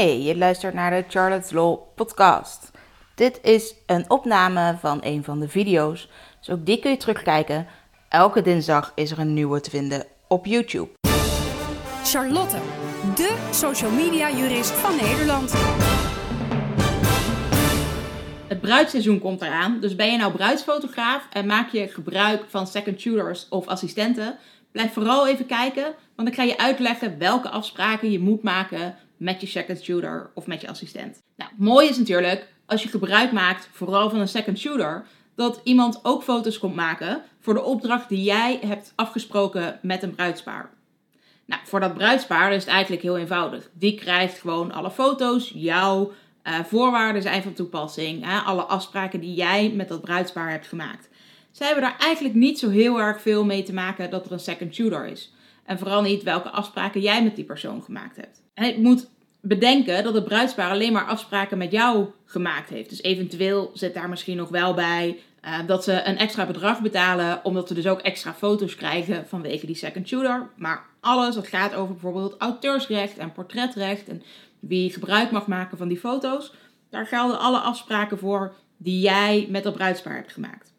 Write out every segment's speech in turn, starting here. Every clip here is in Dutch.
Hey, je luistert naar de Charlotte's Law podcast. Dit is een opname van een van de video's, dus ook die kun je terugkijken. Elke dinsdag is er een nieuwe te vinden op YouTube. Charlotte, de social media jurist van Nederland. Het bruidsseizoen komt eraan, dus ben je nou bruidsfotograaf en maak je gebruik van second shooters of assistenten? Blijf vooral even kijken, want dan ga je uitleggen welke afspraken je moet maken met je second shooter of met je assistent. Nou, mooi is natuurlijk als je gebruik maakt, vooral van een second shooter, dat iemand ook foto's komt maken voor de opdracht die jij hebt afgesproken met een bruidspaar. Nou, voor dat bruidspaar is het eigenlijk heel eenvoudig. Die krijgt gewoon alle foto's, jouw uh, voorwaarden zijn van toepassing, hè, alle afspraken die jij met dat bruidspaar hebt gemaakt. Zij hebben daar eigenlijk niet zo heel erg veel mee te maken dat er een second shooter is. En vooral niet welke afspraken jij met die persoon gemaakt hebt. En je moet bedenken dat het bruidspaar alleen maar afspraken met jou gemaakt heeft. Dus eventueel zit daar misschien nog wel bij uh, dat ze een extra bedrag betalen, omdat ze dus ook extra foto's krijgen vanwege die second shooter. Maar alles wat gaat over bijvoorbeeld auteursrecht en portretrecht en wie gebruik mag maken van die foto's, daar gelden alle afspraken voor die jij met dat bruidspaar hebt gemaakt.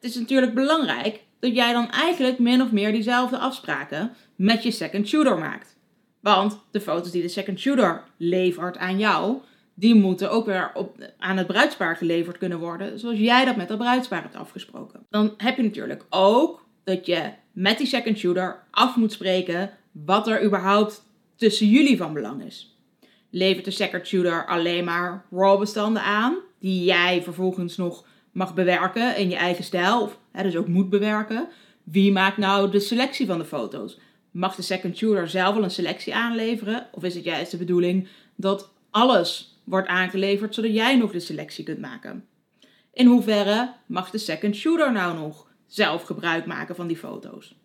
Het is natuurlijk belangrijk dat jij dan eigenlijk min of meer diezelfde afspraken met je second shooter maakt. Want de foto's die de second shooter levert aan jou, die moeten ook weer op, aan het bruidspaar geleverd kunnen worden, zoals jij dat met dat bruidspaar hebt afgesproken. Dan heb je natuurlijk ook dat je met die second shooter af moet spreken wat er überhaupt tussen jullie van belang is. Levert de second shooter alleen maar RAW bestanden aan, die jij vervolgens nog mag bewerken in je eigen stijl, of hè, dus ook moet bewerken. Wie maakt nou de selectie van de foto's? Mag de second shooter zelf wel een selectie aanleveren? Of is het juist de bedoeling dat alles wordt aangeleverd zodat jij nog de selectie kunt maken? In hoeverre mag de second shooter nou nog zelf gebruik maken van die foto's?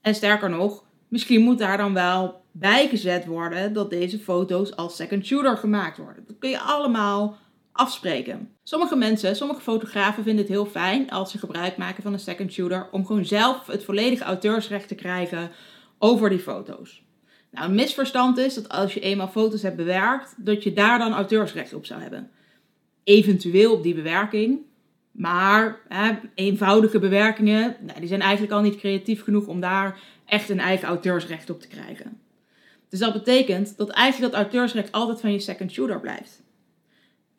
En sterker nog, misschien moet daar dan wel bijgezet worden dat deze foto's als second shooter gemaakt worden. Dat kun je allemaal afspreken. Sommige mensen, sommige fotografen vinden het heel fijn als ze gebruik maken van een second shooter om gewoon zelf het volledige auteursrecht te krijgen over die foto's. Nou, een misverstand is dat als je eenmaal foto's hebt bewerkt, dat je daar dan auteursrecht op zou hebben. Eventueel op die bewerking, maar hè, eenvoudige bewerkingen, nou, die zijn eigenlijk al niet creatief genoeg om daar echt een eigen auteursrecht op te krijgen. Dus dat betekent dat eigenlijk dat auteursrecht altijd van je second shooter blijft.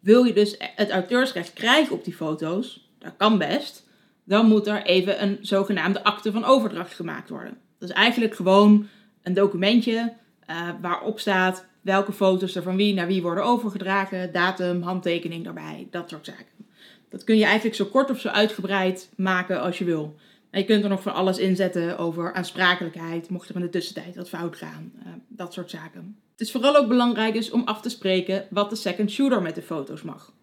Wil je dus het auteursrecht krijgen op die foto's, dat kan best, dan moet er even een zogenaamde akte van overdracht gemaakt worden. Dat is eigenlijk gewoon een documentje uh, waarop staat welke foto's er van wie naar wie worden overgedragen, datum, handtekening daarbij, dat soort zaken. Dat kun je eigenlijk zo kort of zo uitgebreid maken als je wil. En je kunt er nog van alles inzetten over aansprakelijkheid, mocht er in de tussentijd wat fout gaan, uh, dat soort zaken. Het is vooral ook belangrijk is om af te spreken wat de second shooter met de foto's mag.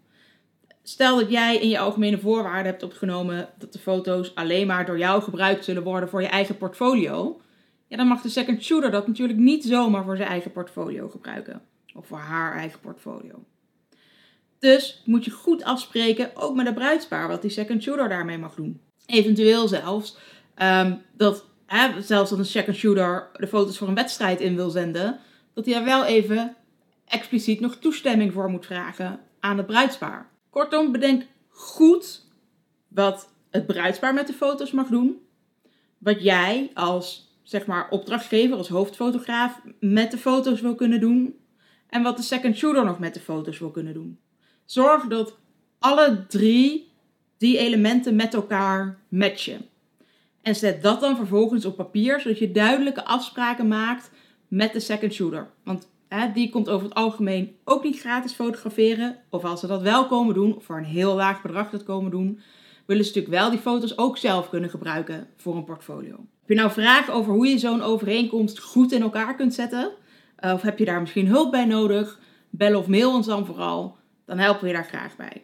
Stel dat jij in je algemene voorwaarden hebt opgenomen dat de foto's alleen maar door jou gebruikt zullen worden voor je eigen portfolio. Ja, dan mag de second shooter dat natuurlijk niet zomaar voor zijn eigen portfolio gebruiken. Of voor haar eigen portfolio. Dus moet je goed afspreken, ook met de bruidspaar, wat die second shooter daarmee mag doen. Eventueel zelfs um, dat, hè, zelfs als een second shooter de foto's voor een wedstrijd in wil zenden, dat hij wel even expliciet nog toestemming voor moet vragen aan het bruidspaar. Kortom, bedenk goed wat het bruidspaar met de foto's mag doen. Wat jij als zeg maar, opdrachtgever, als hoofdfotograaf met de foto's wil kunnen doen. En wat de second shooter nog met de foto's wil kunnen doen. Zorg dat alle drie die elementen met elkaar matchen. En zet dat dan vervolgens op papier, zodat je duidelijke afspraken maakt met de second shooter. Want hè, die komt over het algemeen ook niet gratis fotograferen. Of als ze dat wel komen doen, of voor een heel laag bedrag dat komen doen, willen ze natuurlijk wel die foto's ook zelf kunnen gebruiken voor een portfolio. Heb je nou vragen over hoe je zo'n overeenkomst goed in elkaar kunt zetten? Eh, of heb je daar misschien hulp bij nodig? Bel of mail ons dan vooral. Dan helpen we je daar graag bij.